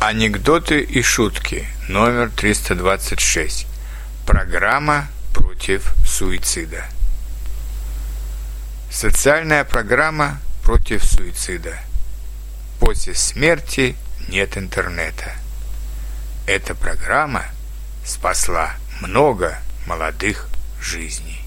Анекдоты и шутки номер 326. Программа против суицида. Социальная программа против суицида. После смерти нет интернета. Эта программа спасла много молодых жизней.